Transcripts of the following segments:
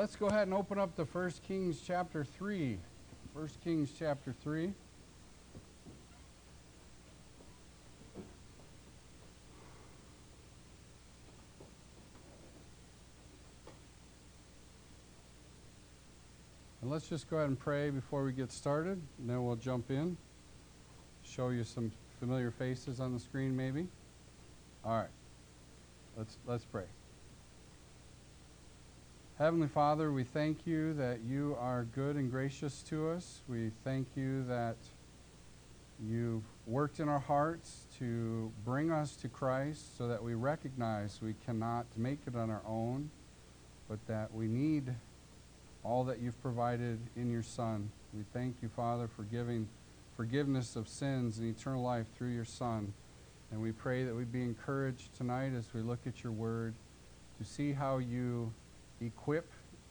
let's go ahead and open up the First Kings chapter 3. First Kings chapter 3. And let's just go ahead and pray before we get started, and then we'll jump in. Show you some familiar faces on the screen, maybe. All right. Let's, let's pray. Heavenly Father, we thank you that you are good and gracious to us. We thank you that you've worked in our hearts to bring us to Christ so that we recognize we cannot make it on our own, but that we need all that you've provided in your Son. We thank you, Father, for giving forgiveness of sins and eternal life through your Son. And we pray that we be encouraged tonight as we look at your word to see how you equip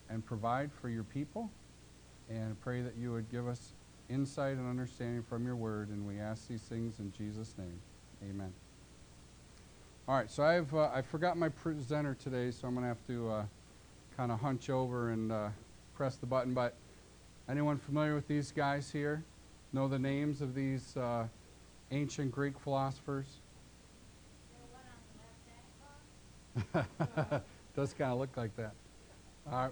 and provide for your people. And pray that you would give us insight and understanding from your word. And we ask these things in Jesus' name. Amen. All right, so I've uh, I forgot my presenter today, so I'm going to have to uh, kind of hunch over and uh, press the button. But anyone familiar with these guys here? Know the names of these uh, ancient Greek philosophers? Does kind of look like that. Uh,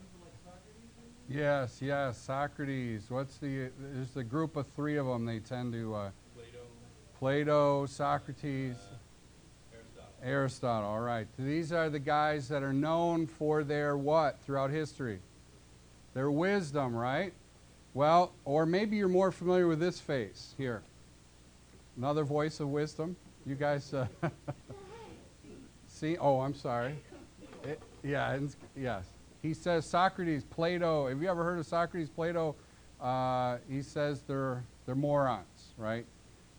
yes, yes, Socrates. What's the? There's the group of three of them. They tend to. Uh, Plato, Plato, Socrates, Aristotle. Aristotle. All right. These are the guys that are known for their what throughout history? Their wisdom, right? Well, or maybe you're more familiar with this face here. Another voice of wisdom. You guys uh, see? Oh, I'm sorry. It- yeah, yes. He says Socrates, Plato. Have you ever heard of Socrates, Plato? Uh, he says they're they're morons, right?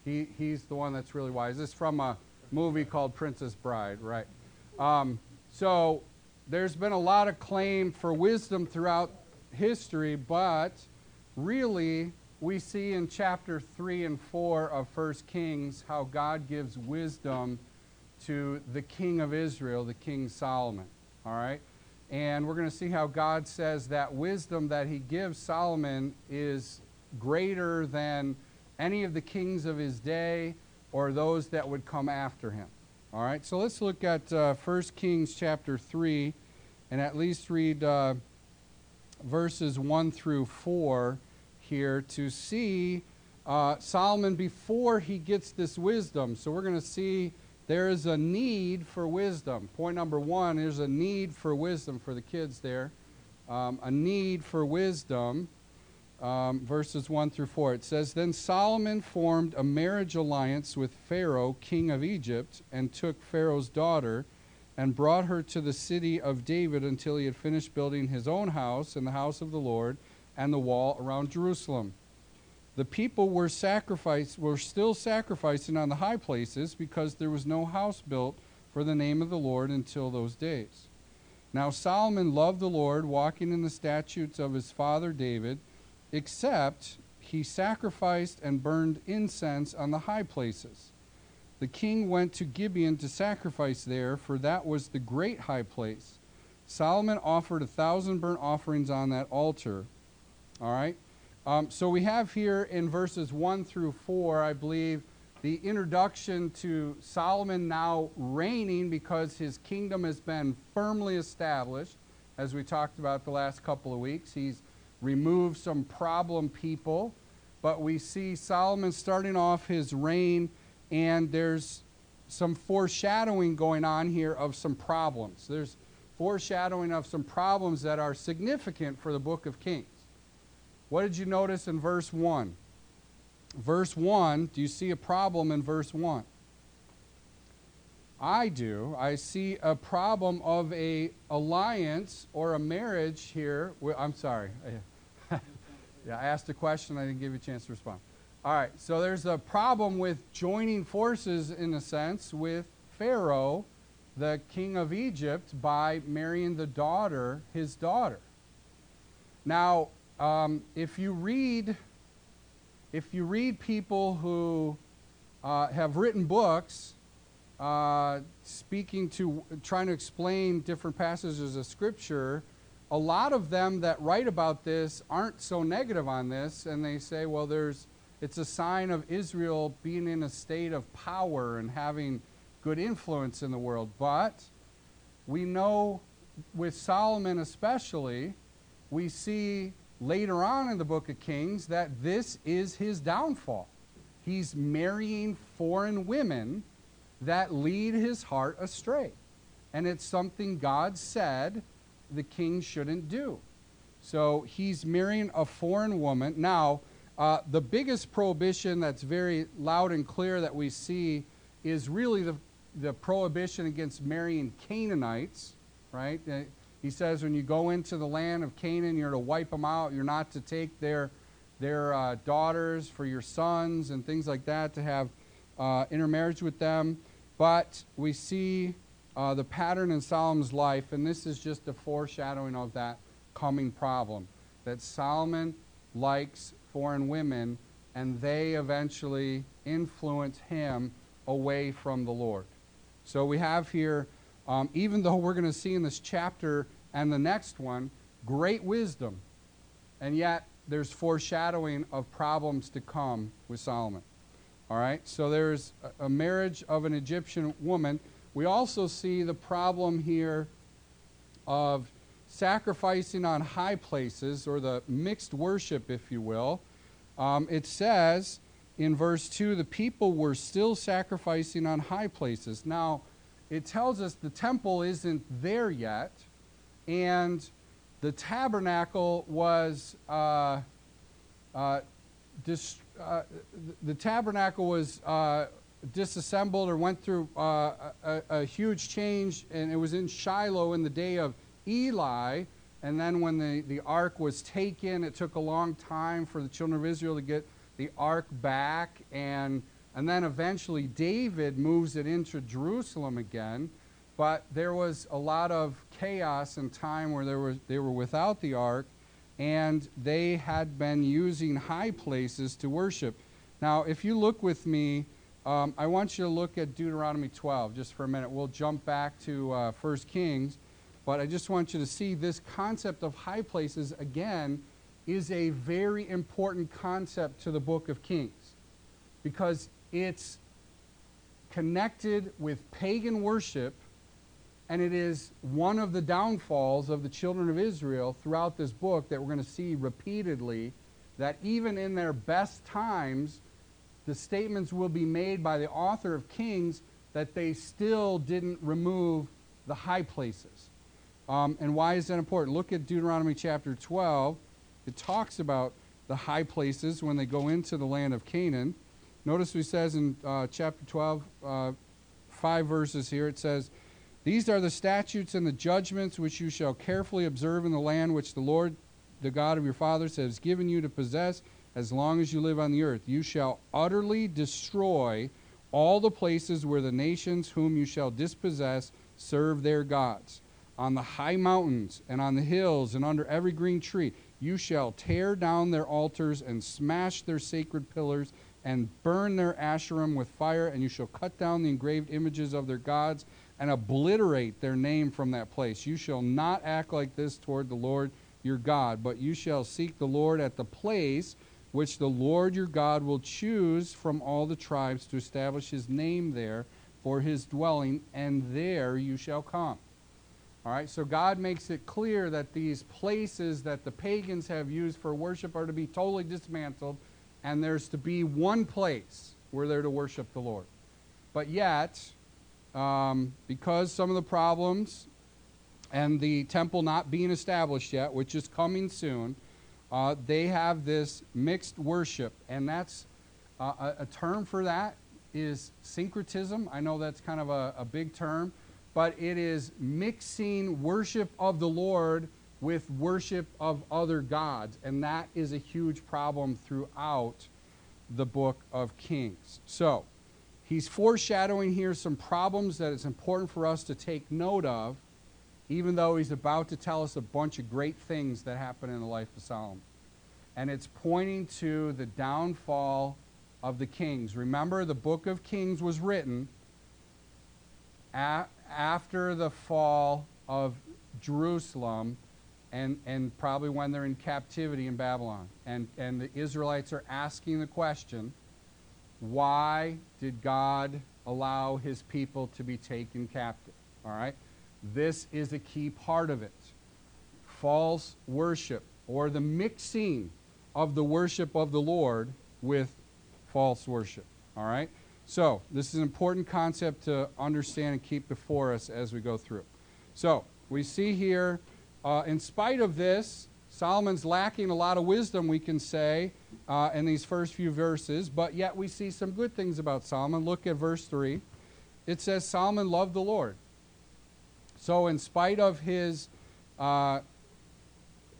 He he's the one that's really wise. This is from a movie called Princess Bride, right? Um, so there's been a lot of claim for wisdom throughout history, but really we see in chapter 3 and 4 of 1 Kings how God gives wisdom to the king of Israel, the King Solomon. All right? And we're going to see how God says that wisdom that he gives Solomon is greater than any of the kings of his day or those that would come after him. All right? So let's look at uh, 1 Kings chapter 3 and at least read uh, verses 1 through 4 here to see uh, Solomon before he gets this wisdom. So we're going to see there is a need for wisdom. Point number one there's a need for wisdom for the kids there. Um, a need for wisdom. Um, verses 1 through 4. It says, Then Solomon formed a marriage alliance with Pharaoh, king of Egypt, and took Pharaoh's daughter and brought her to the city of David until he had finished building his own house and the house of the Lord and the wall around Jerusalem. The people were sacrificed were still sacrificing on the high places because there was no house built for the name of the Lord until those days. Now Solomon loved the Lord, walking in the statutes of his father David, except he sacrificed and burned incense on the high places. The king went to Gibeon to sacrifice there, for that was the great high place. Solomon offered a thousand burnt offerings on that altar. All right? Um, so we have here in verses 1 through 4, I believe, the introduction to Solomon now reigning because his kingdom has been firmly established, as we talked about the last couple of weeks. He's removed some problem people, but we see Solomon starting off his reign, and there's some foreshadowing going on here of some problems. There's foreshadowing of some problems that are significant for the book of Kings. What did you notice in verse 1? Verse 1, do you see a problem in verse 1? I do. I see a problem of a alliance or a marriage here. I'm sorry. yeah, I asked a question. I didn't give you a chance to respond. All right. So there's a problem with joining forces, in a sense, with Pharaoh, the king of Egypt, by marrying the daughter, his daughter. Now, um, if you read, if you read people who uh, have written books uh, speaking to, trying to explain different passages of Scripture, a lot of them that write about this aren't so negative on this, and they say, well, there's it's a sign of Israel being in a state of power and having good influence in the world. But we know with Solomon especially, we see later on in the book of Kings that this is his downfall. He's marrying foreign women that lead his heart astray. And it's something God said the king shouldn't do. So he's marrying a foreign woman. Now, uh, the biggest prohibition that's very loud and clear that we see is really the, the prohibition against marrying Canaanites, right? He says when you go into the land of Canaan, you're to wipe them out. You're not to take their, their uh, daughters for your sons and things like that, to have uh, intermarriage with them. But we see uh, the pattern in Solomon's life, and this is just a foreshadowing of that coming problem. That Solomon likes foreign women, and they eventually influence him away from the Lord. So we have here, um, even though we're going to see in this chapter and the next one, great wisdom, and yet there's foreshadowing of problems to come with Solomon. All right, so there's a, marriage of an Egyptian woman. We also see the problem here of sacrificing on high places, or the mixed worship, if you will. Um, it says in verse 2 the people were still sacrificing on high places. Now, it tells us the temple isn't there yet, and the tabernacle was. Uh, uh, dis- uh, the tabernacle was uh, disassembled or went through uh, a, a, huge change, and it was in Shiloh in the day of Eli. And then when the, the ark was taken, it took a long time for the children of Israel to get the ark back. And, and then eventually David moves it into Jerusalem again. But there was a lot of chaos and time where there was, they were without the ark, and they had been using high places to worship. Now, if you look with me um, I want you to look at Deuteronomy 12 just for a minute. We'll jump back to uh, 1 Kings, but I just want you to see this concept of high places again is a very important concept to the book of Kings because it's connected with pagan worship and it is one of the downfalls of the children of Israel throughout this book that we're going to see repeatedly that even in their best times the statements will be made by the author of Kings that they still didn't remove the high places. Um, and why is that important? Look at Deuteronomy chapter 12. It talks about the high places when they go into the land of Canaan. Notice what he says in uh, chapter 12, uh, five verses here. It says, These are the statutes and the judgments which you shall carefully observe in the land which the Lord, the God of your fathers, has given you to possess as long as you live on the earth. You shall utterly destroy all the places where the nations whom you shall dispossess serve their gods. On the high mountains and on the hills and under every green tree, you shall tear down their altars and smash their sacred pillars and burn their asherim with fire, and you shall cut down the engraved images of their gods and obliterate their name from that place. You shall not act like this toward the Lord your God, but you shall seek the Lord at the place which the Lord your God will choose from all the tribes to establish his name there for his dwelling, and there you shall come. All right, so God makes it clear that these places that the pagans have used for worship are to be totally dismantled, and there's to be one place where they're to worship the Lord. But yet, um, because some of the problems and the temple not being established yet, which is coming soon, uh, they have this mixed worship, and that's uh, a, a, term for that is syncretism. I know that's kind of a, a big term, but it is mixing worship of the Lord with worship of other gods, and that is a huge problem throughout the book of Kings. So, he's foreshadowing here some problems that it's important for us to take note of even though he's about to tell us a bunch of great things that happen in the life of Solomon. And it's pointing to the downfall of the kings. Remember, the book of Kings was written after the fall of Jerusalem and, and probably when they're in captivity in Babylon. And, and the Israelites are asking the question why did God allow his people to be taken captive? All right? This is a key part of it. False worship, or the mixing of the worship of the Lord with false worship. All right? So, this is an important concept to understand and keep before us as we go through. So, we see here, uh, in spite of this, Solomon's lacking a lot of wisdom, we can say, uh, in these first few verses, but yet we see some good things about Solomon. Look at verse 3. It says, Solomon loved the Lord. So, in spite of his uh,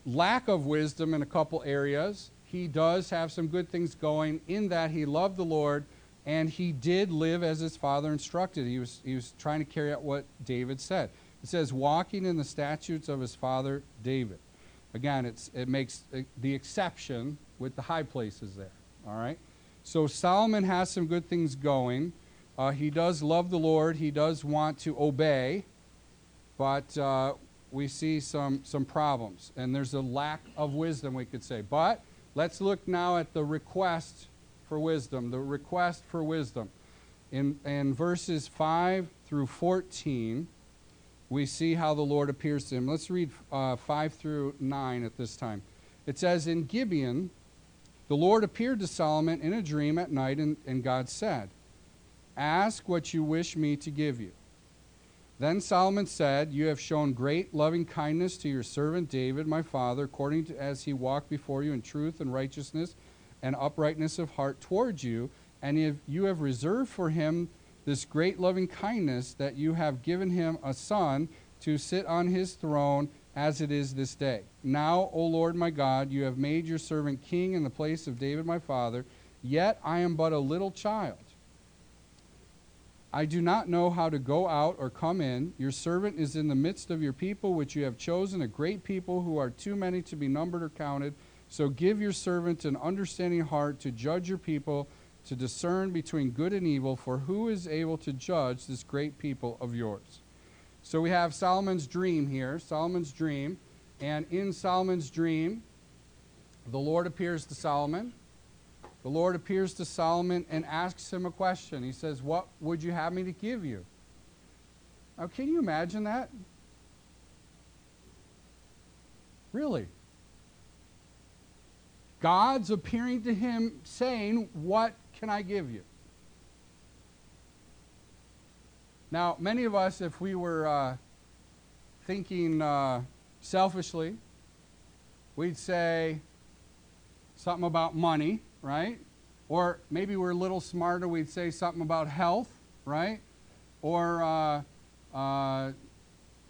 lack of wisdom in a couple areas, he does have some good things going in that he loved the Lord and he did live as his father instructed. He was, he was trying to carry out what David said. It says, walking in the statutes of his father David. Again, it's, it makes the exception with the high places there. All right? So Solomon has some good things going. Uh, he does love the Lord, he does want to obey, but uh, we see some, some problems. And there's a lack of wisdom, we could say. But let's look now at the request for wisdom. The request for wisdom. In, in verses 5 through 14, we see how the Lord appears to him. Let's read uh, 5 through 9 at this time. It says, In Gibeon, the Lord appeared to Solomon in a dream at night, and, and God said, Ask what you wish me to give you. Then Solomon said, You have shown great loving kindness to your servant David, my father, according to as he walked before you in truth and righteousness and uprightness of heart towards you, and if you have reserved for him this great loving kindness that you have given him a son to sit on his throne as it is this day. Now, O Lord my God, you have made your servant king in the place of David my father, yet I am but a little child. I do not know how to go out or come in. Your servant is in the midst of your people, which you have chosen, a great people who are too many to be numbered or counted. So give your servant an understanding heart to judge your people, to discern between good and evil, for who is able to judge this great people of yours? So we have Solomon's dream here, Solomon's dream. And in Solomon's dream, the Lord appears to Solomon. The Lord appears to Solomon and asks him a question. He says, What would you have me to give you? Now, can you imagine that? Really? God's appearing to him saying, What can I give you? Now, many of us, if we were uh, thinking uh, selfishly, we'd say something about money, right? Or maybe we're a little smarter, we'd say something about health, right? Or uh, uh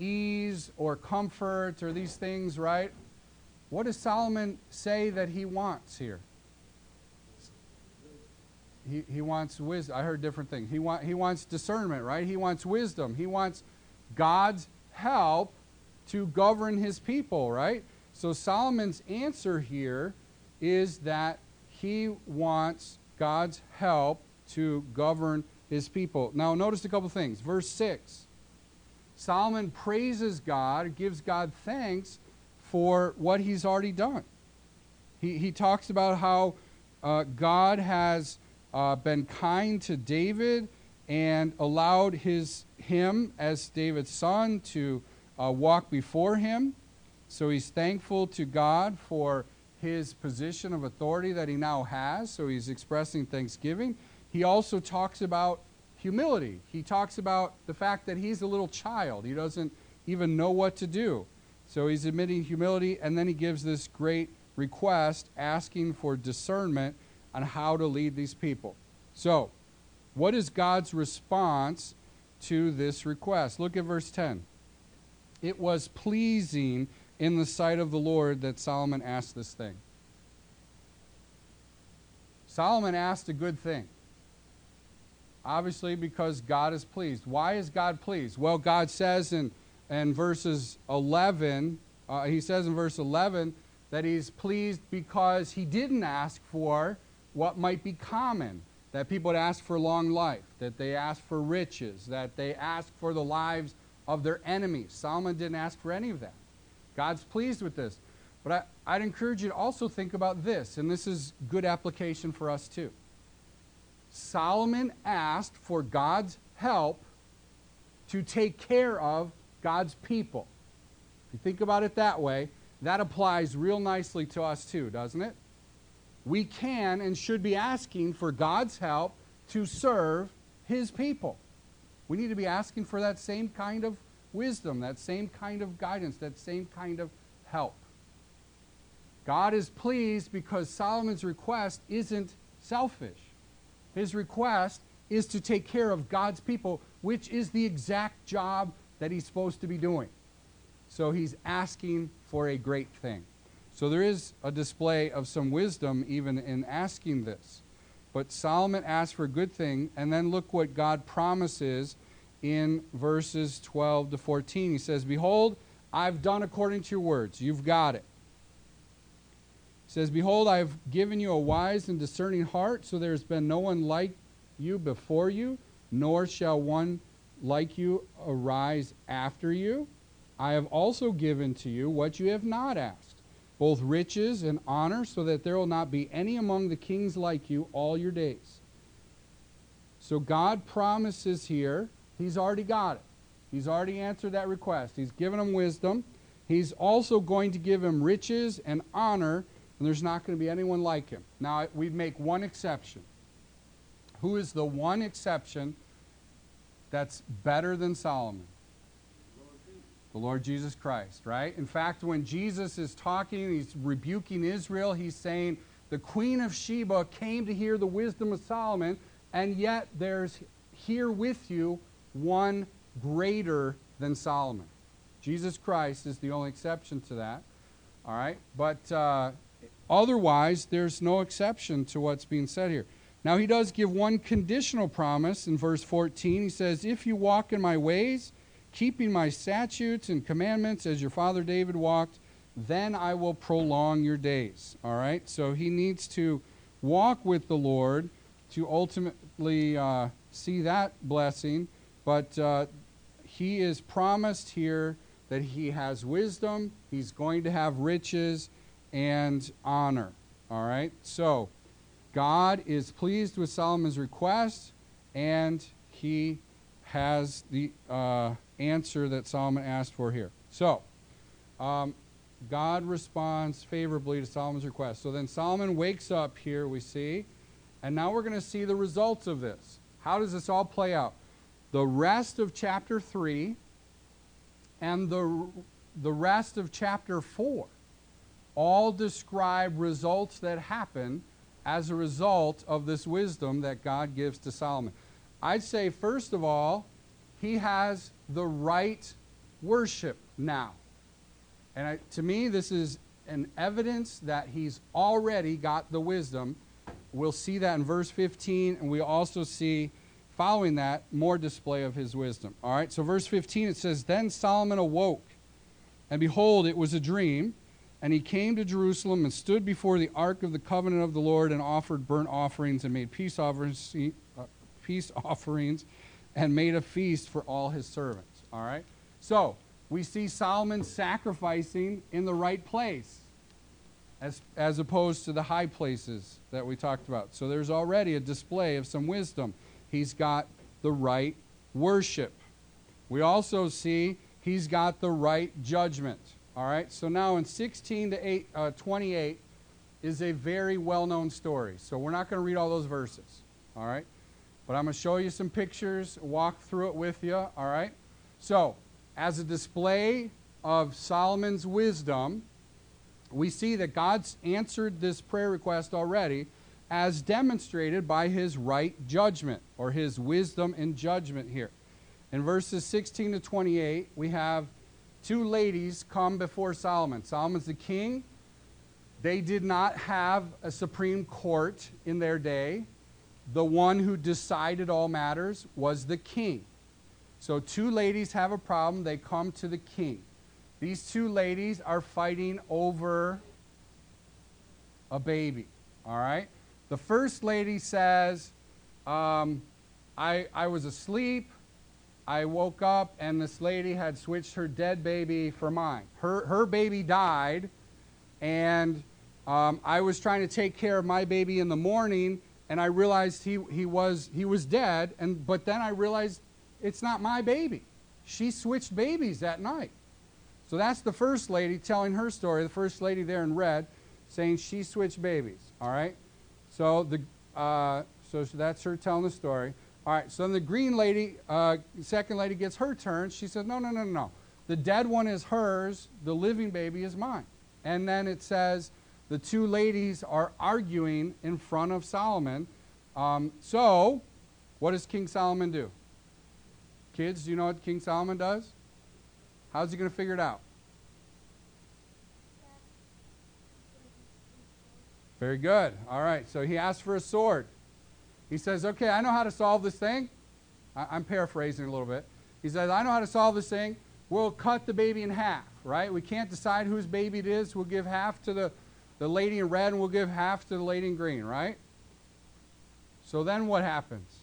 ease or comfort or these things, right? What does Solomon say that he wants here? He, he wants wisdom. I heard different things. He, want, he wants discernment, right? He wants wisdom. He wants God's help to govern his people, right? So Solomon's answer here is that he wants God's help to govern his people. Now, notice a couple things. Verse 6 Solomon praises God, gives God thanks for what he's already done. He, he talks about how uh, God has uh, been kind to David and allowed his, him, as David's son, to uh, walk before him. So he's thankful to God for his position of authority that he now has. So he's expressing thanksgiving. He also talks about humility. He talks about the fact that he's a little child, he doesn't even know what to do. So he's admitting humility, and then he gives this great request asking for discernment on how to lead these people. So, what is God's response to this request? Look at verse 10. It was pleasing in the sight of the Lord that Solomon asked this thing. Solomon asked a good thing. Obviously, because God is pleased. Why is God pleased? Well, God says in and verses 11, uh, he says in verse 11 that he's pleased because he didn't ask for what might be common that people would ask for long life, that they ask for riches, that they ask for the lives of their enemies. Solomon didn't ask for any of that. God's pleased with this. But I, I'd encourage you to also think about this, and this is good application for us too. Solomon asked for God's help to take care of God's people. If you think about it that way, that applies real nicely to us too, doesn't it? We can and should be asking for God's help to serve his people. We need to be asking for that same kind of wisdom, that same kind of guidance, that same kind of help. God is pleased because Solomon's request isn't selfish. His request is to take care of God's people, which is the exact job that he's supposed to be doing. So he's asking for a great thing. So there is a display of some wisdom even in asking this. But Solomon asked for a good thing, and then look what God promises in verses 12 to 14. He says, Behold, I've done according to your words. You've got it. He says, Behold, I have given you a wise and discerning heart, so there has been no one like you before you, nor shall one like you arise after you. I have also given to you what you have not asked, both riches and honor, so that there will not be any among the kings like you all your days. So God promises here, He's already got it. He's already answered that request. He's given him wisdom. He's also going to give him riches and honor, and there's not going to be anyone like him. Now, we'd make one exception. Who is the one exception that's better than Solomon? The Lord Jesus Christ, right? In fact, when Jesus is talking, he's rebuking Israel, he's saying, The Queen of Sheba came to hear the wisdom of Solomon, and yet there's here with you one greater than Solomon. Jesus Christ is the only exception to that. All right? But uh, otherwise, there's no exception to what's being said here. Now, he does give one conditional promise in verse 14. He says, If you walk in my ways, keeping my statutes and commandments as your father David walked, then I will prolong your days. All right? So he needs to walk with the Lord to ultimately uh, see that blessing. But uh, he is promised here that he has wisdom, he's going to have riches and honor. All right? So God is pleased with Solomon's request, and he has the uh, answer that Solomon asked for here. So, um, God responds favorably to Solomon's request. So then Solomon wakes up here, we see, and now we're going to see the results of this. How does this all play out? The rest of chapter 3 and the, the rest of chapter 4 all describe results that happen as a result of this wisdom that God gives to Solomon. I'd say, first of all, he has the right worship now. And I, to me, this is an evidence that he's already got the wisdom. We'll see that in verse 15, and we also see, following that, more display of his wisdom. All right, so verse 15 it says, Then Solomon awoke, and behold, it was a dream. And he came to Jerusalem and stood before the ark of the covenant of the Lord and offered burnt offerings and made peace offerings, uh, peace offerings and made a feast for all his servants. All right? So, we see Solomon sacrificing in the right place as, as opposed to the high places that we talked about. So, there's already a display of some wisdom. He's got the right worship. We also see he's got the right judgment. All right, so now in 16 to 8, uh, 28 is a very well known story. So we're not going to read all those verses. All right, but I'm going to show you some pictures, walk through it with you. All right, so as a display of Solomon's wisdom, we see that God's answered this prayer request already as demonstrated by his right judgment or his wisdom and judgment here. In verses 16 to 28, we have two ladies come before Solomon. Solomon's the king. They did not have a supreme court in their day. The one who decided all matters was the king. So, two ladies have a problem. They come to the king. These two ladies are fighting over a baby. All right? The first lady says, um, I, I was asleep. I woke up and this lady had switched her dead baby for mine. Her, her baby died, and um, I was trying to take care of my baby in the morning, and I realized he, he, was, he was dead, and, but then I realized it's not my baby. She switched babies that night. So that's the first lady telling her story, the first lady there in red, saying she switched babies. All right? So, the, uh, so that's her telling the story. All right, so then the green lady, uh, second lady, gets her turn. She says, No, no, no, no. The dead one is hers, the living baby is mine. And then it says the two ladies are arguing in front of Solomon. Um, so, what does King Solomon do? Kids, do you know what King Solomon does? How's he going to figure it out? Very good. All right, so he asks for a sword. He says, Okay, I know how to solve this thing. I, am paraphrasing a little bit. He says, I know how to solve this thing. We'll cut the baby in half, right? We can't decide whose baby it is. We'll give half to the, the lady in red we'll give half to the lady in green, right? So then what happens?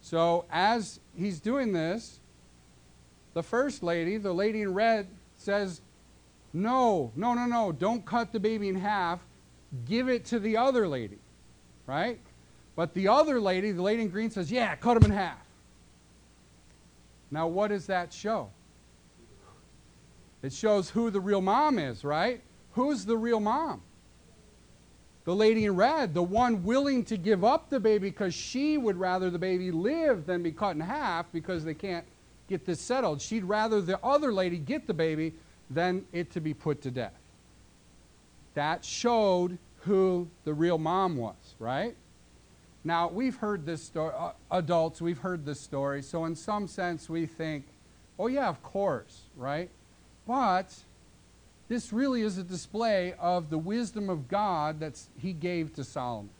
So as he's doing this, the first lady, the lady in red, says, No, no, no, no, don't cut the baby in half. Give it to the other lady, right? But the other lady, the lady in green, says, Yeah, cut him in half. Now, what does that show? It shows who the real mom is, right? Who's the real mom? The lady in red, the one willing to give up the baby because she would rather the baby live than be cut in half because they can't get this settled. She'd rather the other lady get the baby than it to be put to death. That showed who the real mom was, right? Now, we've heard this story, uh, adults, we've heard this story, so in some sense we think, oh, yeah, of course, right? But this really is a display of the wisdom of God that he gave to Solomon.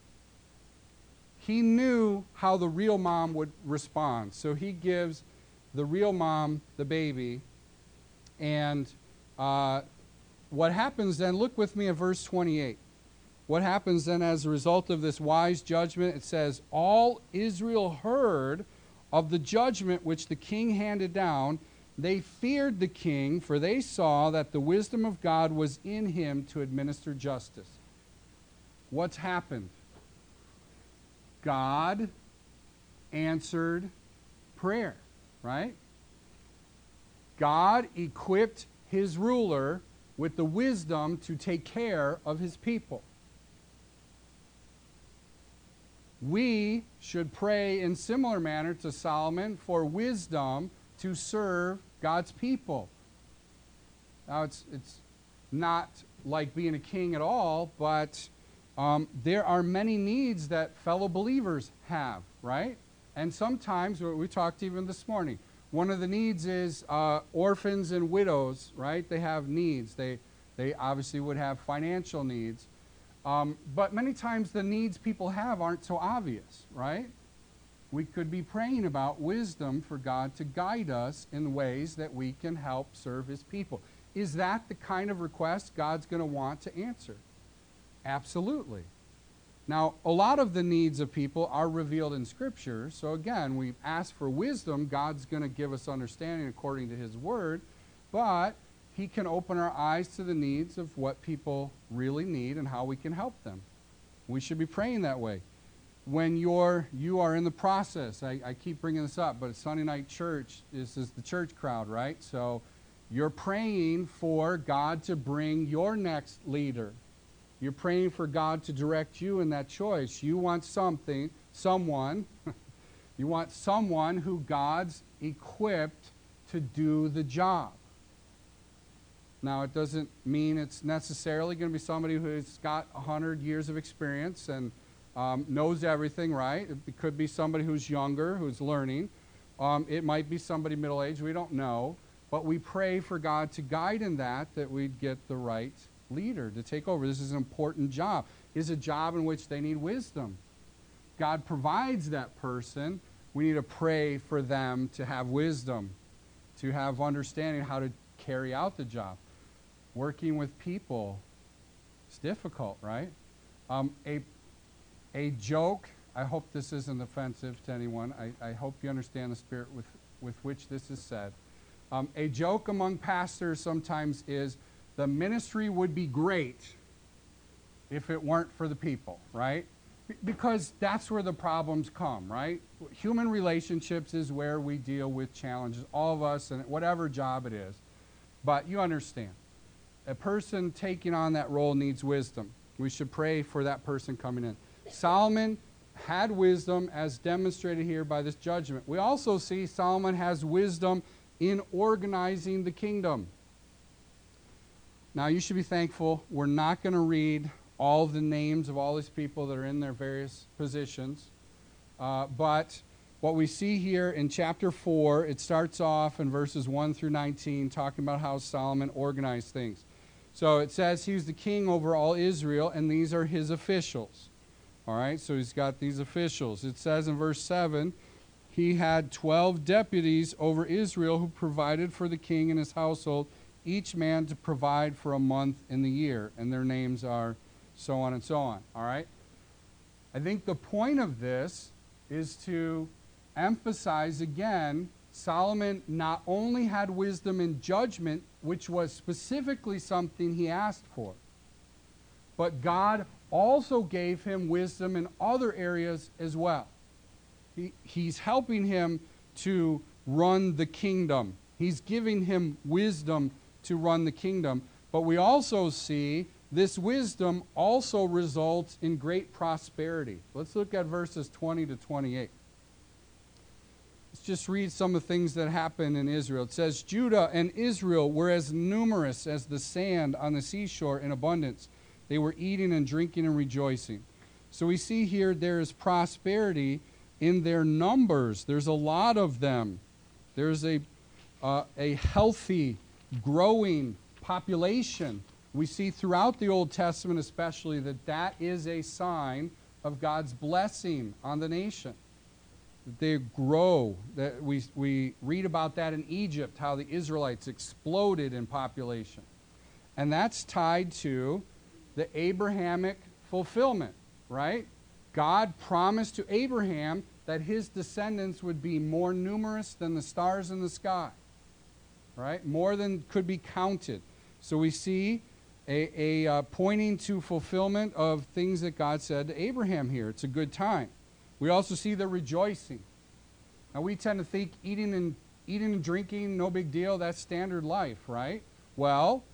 He knew how the real mom would respond, so he gives the real mom the baby. And uh, what happens then, look with me at verse 28 what happens then as a result of this wise judgment? It says, All Israel heard of the judgment which the king handed down. They feared the king, for they saw that the wisdom of God was in him to administer justice. What's happened? God answered prayer, right? God equipped his ruler with the wisdom to take care of his people we should pray in similar manner to Solomon for wisdom to serve God's people. Now, it's, it's not like being a king at all, but um, there are many needs that fellow believers have, right? And sometimes, we talked even this morning, one of the needs is uh, orphans and widows, right? They have needs. They, they obviously would have financial needs. Um, but many times the needs people have aren't so obvious, right? We could be praying about wisdom for God to guide us in ways that we can help serve His people. Is that the kind of request God's going to want to answer? Absolutely. Now, a lot of the needs of people are revealed in Scripture. So, again, we ask for wisdom. God's going to give us understanding according to His Word. But he can open our eyes to the needs of what people really need and how we can help them. We should be praying that way. When you're, you are in the process, I, I keep bringing this up, but Sunday night church this is the church crowd, right? So you're praying for God to bring your next leader. You're praying for God to direct you in that choice. You want something, someone, you want someone who God's equipped to do the job. Now, it doesn't mean it's necessarily going to be somebody who's got 100 years of experience and um, knows everything, right? It could be somebody who's younger, who's learning. Um, it might be somebody middle aged, we don't know. But we pray for God to guide in that, that we'd get the right leader to take over. This is an important job. It's a job in which they need wisdom. God provides that person. We need to pray for them to have wisdom, to have understanding how to carry out the job working with people is difficult, right? Um, a, a joke, I hope this isn't offensive to anyone. I, I hope you understand the spirit with, with which this is said. Um, a joke among pastors sometimes is the ministry would be great if it weren't for the people, right? Because that's where the problems come, right? Human relationships is where we deal with challenges, all of us, and whatever job it is. But you understand, a person taking on that role needs wisdom. We should pray for that person coming in. Solomon had wisdom as demonstrated here by this judgment. We also see Solomon has wisdom in organizing the kingdom. Now, you should be thankful. We're not going to read all the names of all these people that are in their various positions. Uh, but what we see here in chapter 4, it starts off in verses 1 through 19, talking about how Solomon organized things. So it says he's the king over all Israel, and these are his officials. All right, so he's got these officials. It says in verse 7 he had 12 deputies over Israel who provided for the king and his household, each man to provide for a month in the year. And their names are so on and so on. All right? I think the point of this is to emphasize again Solomon not only had wisdom and judgment, which was specifically something he asked for, but God also gave him wisdom in other areas as well. He, he's helping him to run the kingdom, he's giving him wisdom to run the kingdom. But we also see this wisdom also results in great prosperity. Let's look at verses 20 to 28. Let's just read some of the things that happen in Israel. It says, Judah and Israel were as numerous as the sand on the seashore in abundance. They were eating and drinking and rejoicing. So we see here there is prosperity in their numbers. There's a lot of them. There's a, uh, a healthy, growing population we see throughout the Old Testament, especially, that that is a sign of God's blessing on the nation. That they grow. That we, we read about that in Egypt, how the Israelites exploded in population. And that's tied to the Abrahamic fulfillment, right? God promised to Abraham that his descendants would be more numerous than the stars in the sky, right? More than could be counted. So we see a, a uh, pointing to fulfillment of things that God said to Abraham here. It's a good time. We also see the rejoicing. Now we tend to think eating and eating and drinking, no big deal, that's standard life, right? Well,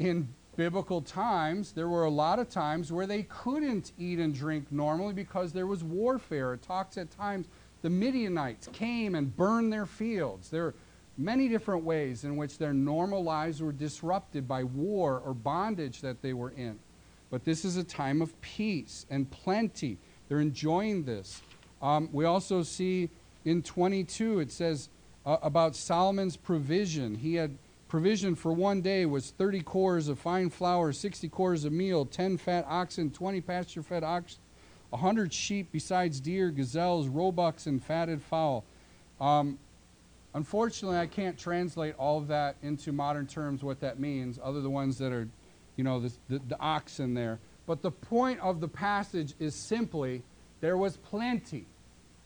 in biblical times, there were a lot of times where they couldn't eat and drink normally because there was warfare. It talks at times the Midianites came and burned their fields. There are many different ways in which their normal lives were disrupted by war or bondage that they were in. But this is a time of peace and plenty. They're enjoying this. Um, we also see in 22, it says uh, about Solomon's provision. He had provision for one day was 30 kors of fine flour, 60 kors of meal, 10 fat oxen, 20 pasture fed oxen, 100 sheep besides deer, gazelles, roebucks, and fatted fowl. Um, Unfortunately, I can't translate all of that into modern terms what that means, other than the ones that are, you know, the, the, the oxen there. But the point of the passage is simply there was plenty.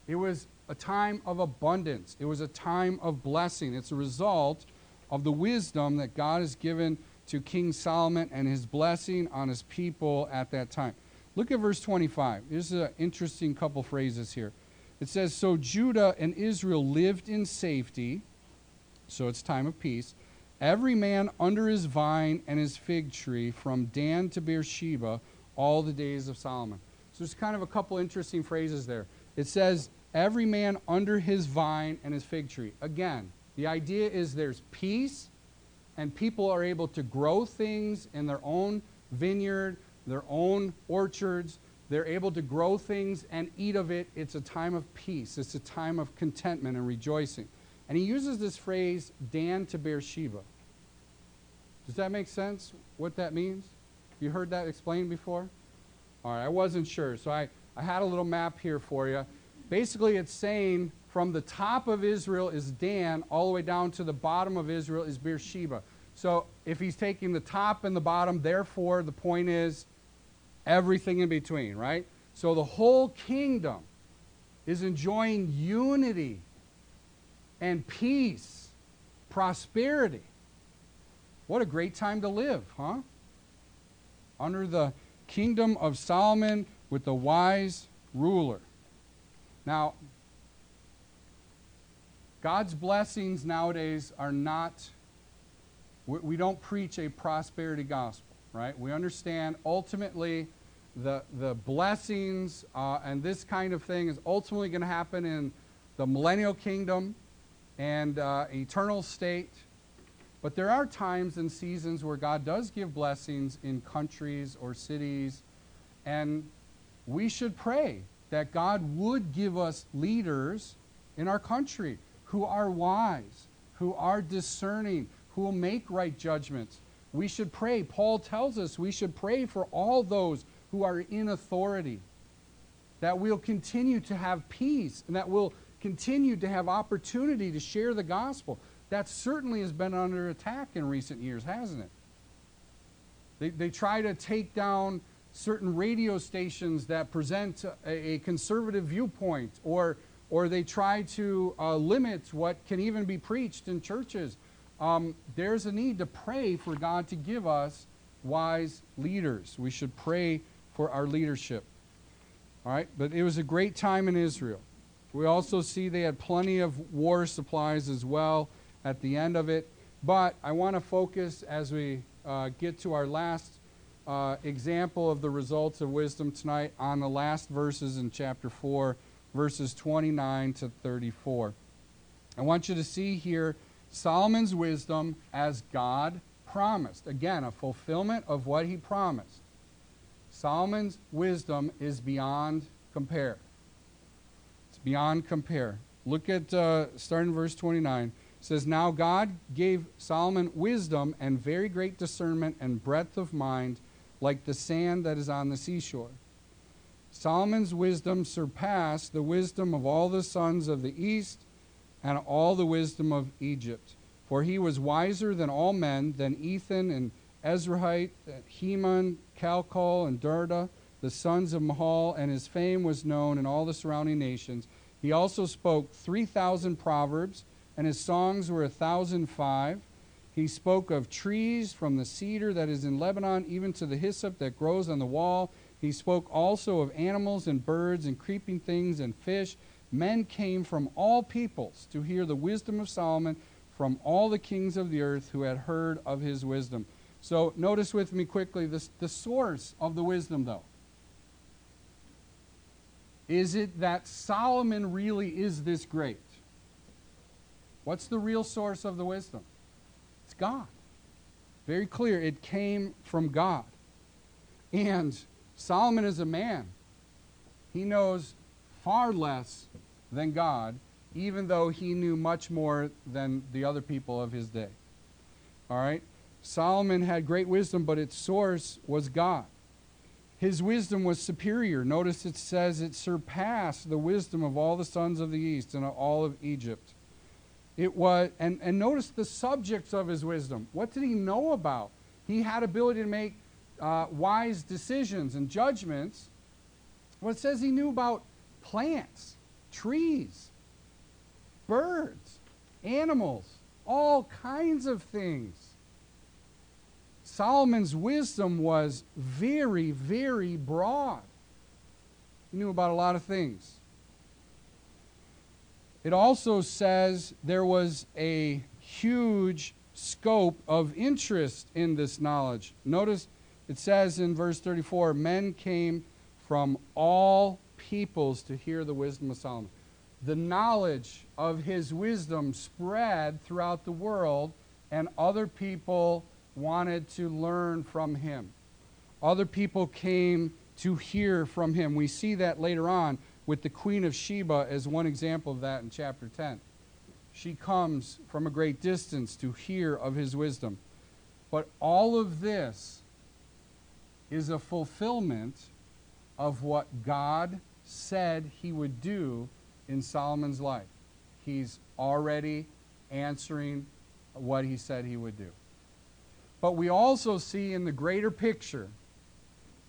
It was a time of abundance. It was a time of blessing. It's a result of the wisdom that God has given to King Solomon and his blessing on his people at that time. Look at verse 25. There's an interesting couple phrases here. It says, So Judah and Israel lived in safety, so it's time of peace, every man under his vine and his fig tree from Dan to Beersheba all the days of Solomon. So there's kind of a couple interesting phrases there. It says, every man under his vine and his fig tree. Again, the idea is there's peace and people are able to grow things in their own vineyard, their own orchards, they're able to grow things and eat of it. It's a time of peace. It's a time of contentment and rejoicing. And he uses this phrase, Dan to Beersheba. Does that make sense, what that means? You heard that explained before? All right, I wasn't sure. So I, I had a little map here for you. Basically, it's saying from the top of Israel is Dan, all the way down to the bottom of Israel is Beersheba. So if he's taking the top and the bottom, therefore, the point is everything in between, right? So the whole kingdom is enjoying unity and peace, prosperity. What a great time to live, huh? Under the kingdom of Solomon with the wise ruler. Now, God's blessings nowadays are not, we, don't preach a prosperity gospel, right? We understand ultimately the, the blessings uh, and this kind of thing is ultimately going to happen in the millennial kingdom and uh, eternal state. But there are times and seasons where God does give blessings in countries or cities, and we should pray that God would give us leaders in our country who are wise, who are discerning, who will make right judgments. We should pray. Paul tells us we should pray for all those who are in authority, that we'll continue to have peace, and that we'll continue to have opportunity to share the gospel. That certainly has been under attack in recent years, hasn't it? They, they try to take down certain radio stations that present a, a conservative viewpoint, or, or they try to uh, limit what can even be preached in churches. Um, there's a need to pray for God to give us wise leaders. We should pray for our leadership. All right, but it was a great time in Israel. We also see they had plenty of war supplies as well at the end of it. But I want to focus as we uh, get to our last uh, example of the results of wisdom tonight on the last verses in chapter 4, verses 29 to 34. I want you to see here Solomon's wisdom as God promised. Again, a fulfillment of what he promised. Solomon's wisdom is beyond compare. It's beyond compare. Look at uh, starting verse 29. It says, Now God gave Solomon wisdom and very great discernment and breadth of mind, like the sand that is on the seashore. Solomon's wisdom surpassed the wisdom of all the sons of the east and all the wisdom of Egypt. For he was wiser than all men, than Ethan and Ezrahite, Heman, Calcol, and Darda, the sons of Mahol, and his fame was known in all the surrounding nations. He also spoke 3,000 proverbs, and his songs were a 1,005. He spoke of trees from the cedar that is in Lebanon, even to the hyssop that grows on the wall. He spoke also of animals and birds and creeping things and fish. Men came from all peoples to hear the wisdom of Solomon from all the kings of the earth who had heard of his wisdom. So notice with me quickly this, the source of the wisdom, though. Is it that Solomon really is this great? What's the real source of the wisdom? It's God. Very clear. It came from God. And Solomon is a man. He knows far less than God, even though he knew much more than the other people of his day. All right? Solomon had great wisdom, but its source was God. His wisdom was superior. Notice it says it surpassed the wisdom of all the sons of the east and all of Egypt. It was, and, and notice the subjects of his wisdom. What did he know about? He had ability to make uh, wise decisions and judgments. Well, it says he knew about plants, trees, birds, animals, all kinds of things. Solomon's wisdom was very, very broad. He knew about a lot of things. It also says there was a huge scope of interest in this knowledge. Notice it says in verse 34 men came from all peoples to hear the wisdom of Solomon. The knowledge of his wisdom spread throughout the world, and other people wanted to learn from him. Other people came to hear from him. We see that later on with the Queen of Sheba as one example of that in chapter 10. She comes from a great distance to hear of his wisdom. But all of this is a fulfillment of what God said he would do in Solomon's life. He's already answering what he said he would do. But we also see in the greater picture,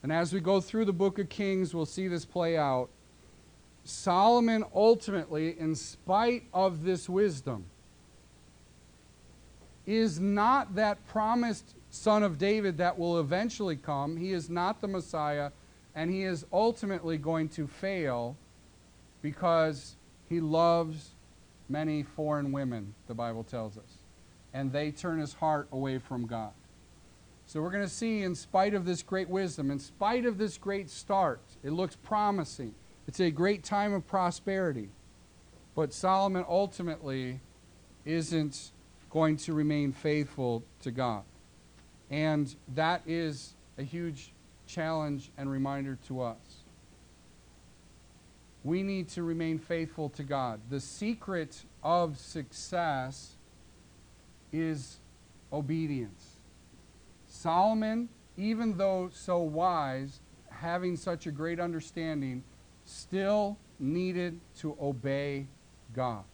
and as we go through the book of Kings, we'll see this play out, Solomon ultimately, in spite of this wisdom, is not that promised son of David that will eventually come. He is not the Messiah, and he is ultimately going to fail because he loves many foreign women, the Bible tells us, and they turn his heart away from God. So we're going to see, in spite of this great wisdom, in spite of this great start, it looks promising. It's a great time of prosperity. But Solomon ultimately isn't going to remain faithful to God. And that is a huge challenge and reminder to us. We need to remain faithful to God. The secret of success is obedience. Solomon, even though so wise, having such a great understanding, still needed to obey God.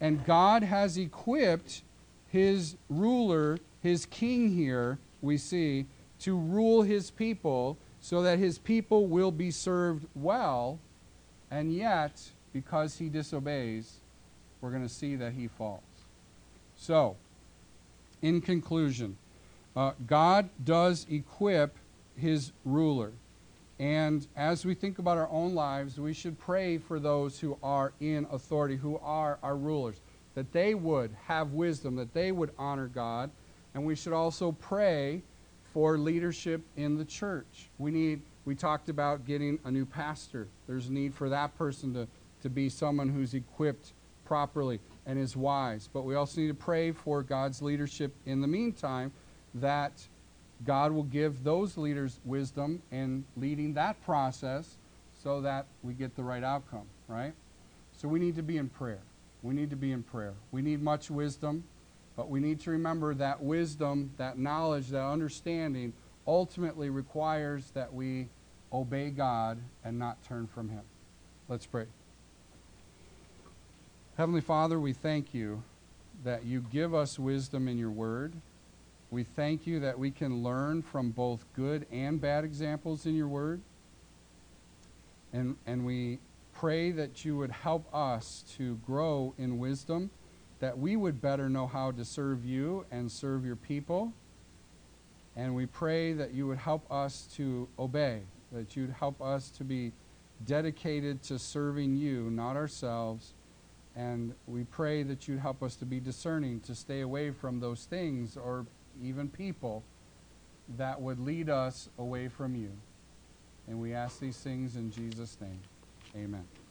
And God has equipped his ruler, his king here, we see, to rule his people so that his people will be served well. And yet, because he disobeys, we're going to see that he falls. So, in conclusion, uh, God does equip his ruler. And as we think about our own lives, we should pray for those who are in authority, who are our rulers, that they would have wisdom, that they would honor God. And we should also pray for leadership in the church. We need, we talked about getting a new pastor. There's a need for that person to, to be someone who's equipped properly and is wise. But we also need to pray for God's leadership in the meantime that God will give those leaders wisdom in leading that process so that we get the right outcome, right? So we need to be in prayer. We need to be in prayer. We need much wisdom, but we need to remember that wisdom, that knowledge, that understanding ultimately requires that we obey God and not turn from Him. Let's pray. Heavenly Father, we thank you that you give us wisdom in your word. We thank you that we can learn from both good and bad examples in your word. And, and we pray that you would help us to grow in wisdom, that we would better know how to serve you and serve your people. And we pray that you would help us to obey, that you'd help us to be dedicated to serving you, not ourselves. And we pray that you'd help us to be discerning, to stay away from those things or even people, that would lead us away from you. And we ask these things in Jesus' name. Amen.